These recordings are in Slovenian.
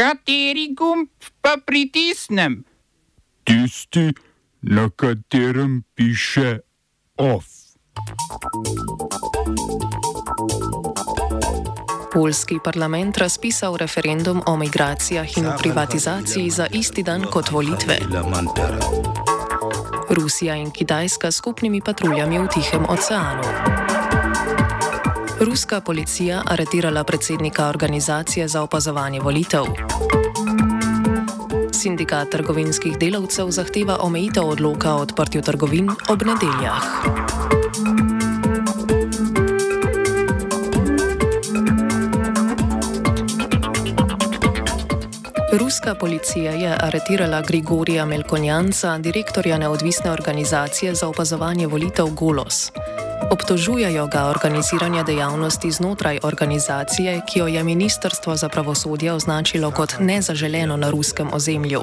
Kateri gumb pa pritisnem? Tisti, na katerem piše OF. Polski parlament razpisal referendum o migracijah in privatizaciji za isti dan kot volitve. Rusija in Kitajska skupnimi patruljami v Tihem oceanu. Ruska policija aretirala predsednika organizacije za opazovanje volitev. Sindikat trgovinskih delavcev zahteva omejitev odloka o odprtju trgovin ob nedeljah. Ruska policija je aretirala Grigorija Melkonjanca, direktorja neodvisne organizacije za opazovanje volitev Golos. Obtožujejo ga organiziranja dejavnosti znotraj organizacije, ki jo je Ministrstvo za pravosodje označilo kot nezaželeno na ruskem ozemlju.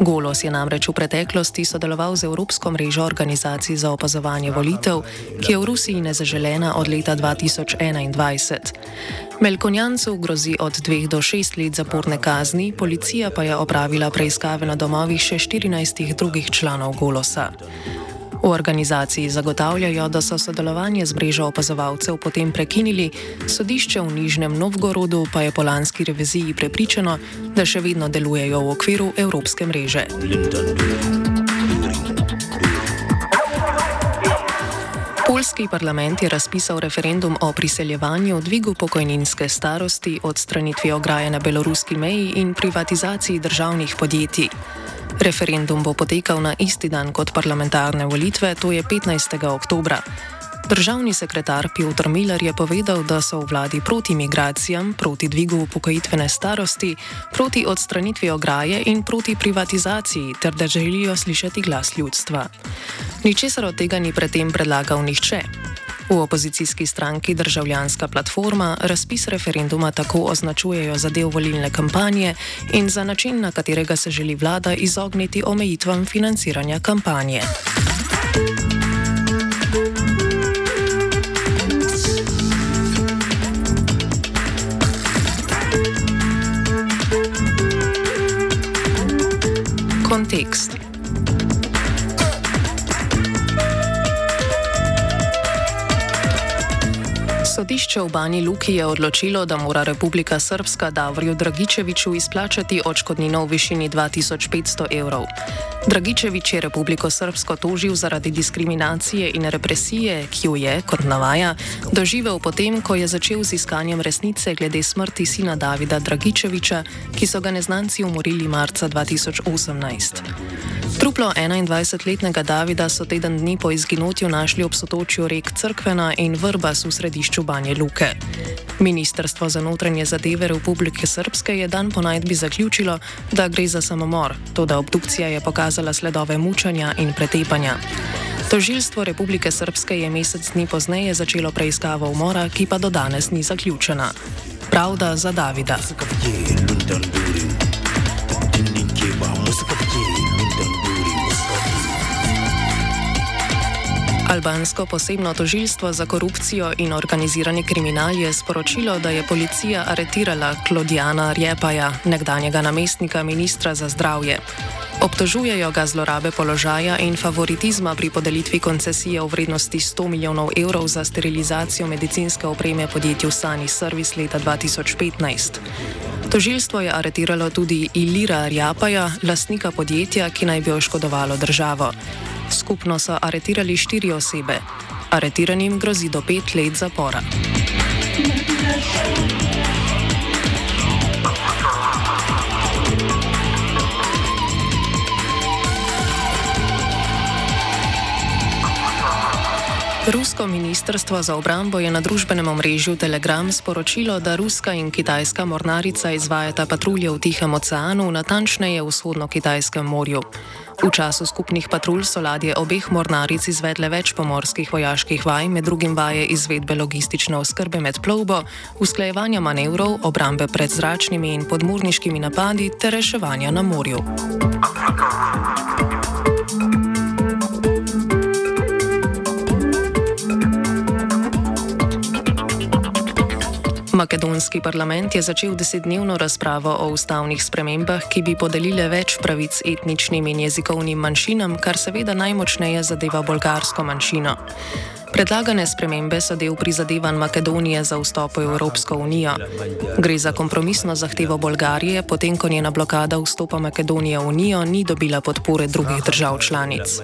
Golos je namreč v preteklosti sodeloval z Evropsko mrežo organizacij za opazovanje volitev, ki je v Rusiji nezaželena od leta 2021. Melkonjancu grozi od dveh do šest let zaporne kazni, policija pa je opravila preiskave na domovih še 14 drugih članov Golosa. V organizaciji zagotavljajo, da so sodelovanje z mrežo opazovalcev potem prekinili, sodišče v Nižnem Novgorodu pa je po lanski reviziji prepričano, da še vedno delujejo v okviru Evropske mreže. Polski parlament je razpisal referendum o priseljevanju, dvigu pokojninske starosti, odstranitvi ograje na beloruski meji in privatizaciji državnih podjetij. Referendum bo potekal na isti dan kot parlamentarne volitve, to je 15. oktober. Državni sekretar Piotr Miller je povedal, da so v vladi proti migracijam, proti dvigu upokojitvene starosti, proti odstranitvi ograje in proti privatizaciji, ter da želijo slišati glas ljudstva. Ničesar od tega ni predtem predlagal nihče. V opozicijski stranki Državljanska platforma razpis referenduma tako označujejo za del volilne kampanje in za način, na katerega se želi vlada izogniti omejitvam financiranja kampanje. Kontekst. Sodišče v Bani Luki je odločilo, da mora Republika Srpska Davrju Dragičeviču izplačati odškodnino v višini 2500 evrov. Dragičevič je Republiko Srpsko tožil zaradi diskriminacije in represije, ki jo je, kot navaja, doživel potem, ko je začel z iskanjem resnice glede smrti sina Davida Dragičeviča, ki so ga neznanci umorili marca 2018. Truplo 21-letnega Davida so teden dni po izginotju našli ob sotočju rek Crkvena in Vrbas v središču Banje Luke. Ministrstvo za notranje zadeve Republike Srpske je dan po najdbi zaključilo, da gre za samomor, to da obdukcija je pokazala sledove mučanja in pretepanja. Tožilstvo Republike Srpske je mesec dni pozneje začelo preiskavo umora, ki pa do danes ni zaključena. Pravda za Davida. Albansko posebno tožilstvo za korupcijo in organizirani kriminal je sporočilo, da je policija aretirala Klodjana Rjepaja, nekdanjega namestnika ministra za zdravje. Obtožujejo ga zlorabe položaja in favoritizma pri podelitvi koncesije v vrednosti 100 milijonov evrov za sterilizacijo medicinske opreme podjetju Sani Service leta 2015. Tožilstvo je aretiralo tudi Ilira Rjapaja, lastnika podjetja, ki naj bi oškodovalo državo. Skupno so aretirali štiri osebe. Aretiranim grozi do pet let zapora. Rusko ministrstvo za obrambo je na družbenem omrežju Telegram sporočilo, da ruska in kitajska mornarica izvajata patrulje v Tihem oceanu, natančneje v vzhodno-kitajskem morju. V času skupnih patrulj so ladje obeh mornaric izvedle več pomorskih vojaških vaj, med drugim vaje izvedbe logistične oskrbe med plovbo, usklajevanja manevrov, obrambe pred zračnimi in podmorniškimi napadi ter reševanja na morju. Makedonski parlament je začel desetdnevno razpravo o ustavnih spremembah, ki bi podelile več pravic etničnim in jezikovnim manjšinam, kar seveda najmočneje zadeva bolgarsko manjšino. Predlagane spremembe so del prizadevanj Makedonije za vstop v Evropsko unijo. Gre za kompromisno zahtevo Bolgarije, potem ko njena blokada vstopa Makedonije v unijo ni dobila podpore drugih držav članic.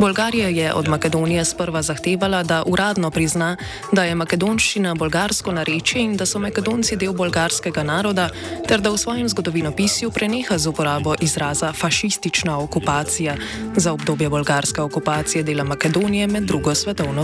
Bolgarija je od Makedonije sprva zahtevala, da uradno prizna, da je makedonščina bolgarsko narečje in da so Makedonci del bolgarskega naroda, ter da v svojem zgodovinopisju preneha z uporabo izraza fašistična okupacija za obdobje bolgarske okupacije dela Makedonije med drugo svetovno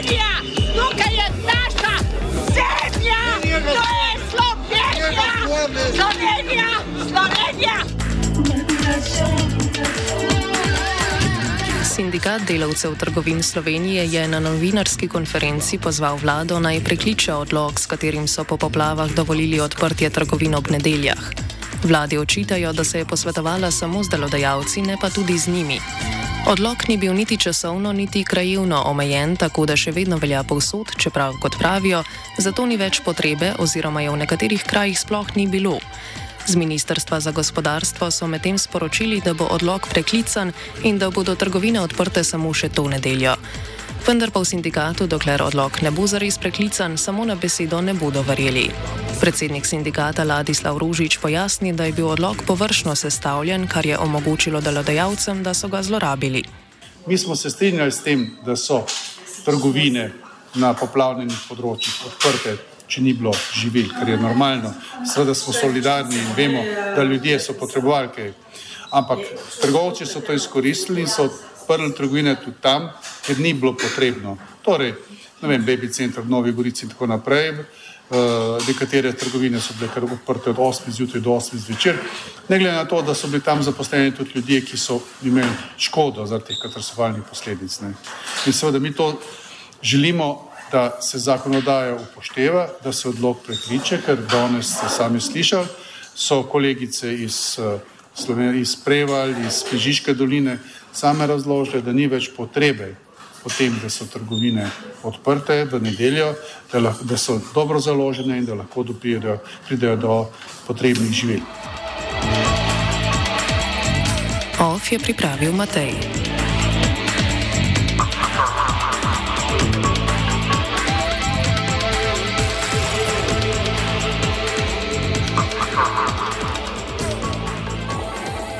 Slovenija, tukaj je naša zemlja, to je Slovenija, Slovenija, Slovenija. Sindikat delavcev trgovin Slovenije je na novinarski konferenci pozval vlado naj prekliče odlog, s katerim so po poplavah dovolili odprtje trgovin ob nedeljah. Vladi očitajo, da se je posvetovala samo z delodajalci, ne pa tudi z njimi. Odlok ni bil niti časovno, niti krajevno omejen, tako da še vedno velja povsod, čeprav, kot pravijo, zato ni več potrebe, oziroma je v nekaterih krajih sploh ni bilo. Z Ministrstva za gospodarstvo so medtem sporočili, da bo odlok preklican in da bodo trgovine odprte samo še to nedeljo. Vendar pa v sindikatu, dokler odlok ne bo zares preklican, samo na besedo ne bodo verjeli. Predsednik sindikata Ladislav Ružič pojasni, da je bil odlok površno sestavljen, kar je omogočilo delodajalcem, da so ga zlorabili. Mi smo se strinjali s tem, da so trgovine na poplavljenih področjih odprte, če ni bilo živil, kar je normalno. Seveda smo solidarni in vemo, da ljudje so potrebovali kaj. Ampak trgovci so to izkoristili in so odprli trgovine tudi tam, kjer ni bilo potrebno. Torej, ne vem, Baby Center v Novi Gorici in tako naprej. Uh, nekatere trgovine so bile kar odprte od 8 zjutraj do 8 zvečer, ne glede na to, da so bili tam zaposleni tudi ljudje, ki so imeli škodo zaradi teh katastrofalnih posledic. Ne. In seveda mi to želimo, da se zakonodaja upošteva, da se odlog prekliče, ker danes ste sami slišali, so kolegice iz, iz Preval, iz Pežiške doline same razložile, da ni več potrebe potem, da so trgovine odprte v nedeljo, da, lahko, da so dobro založene in da lahko dopridejo, pridejo do potrebnih živil. OF je pripravil Matej.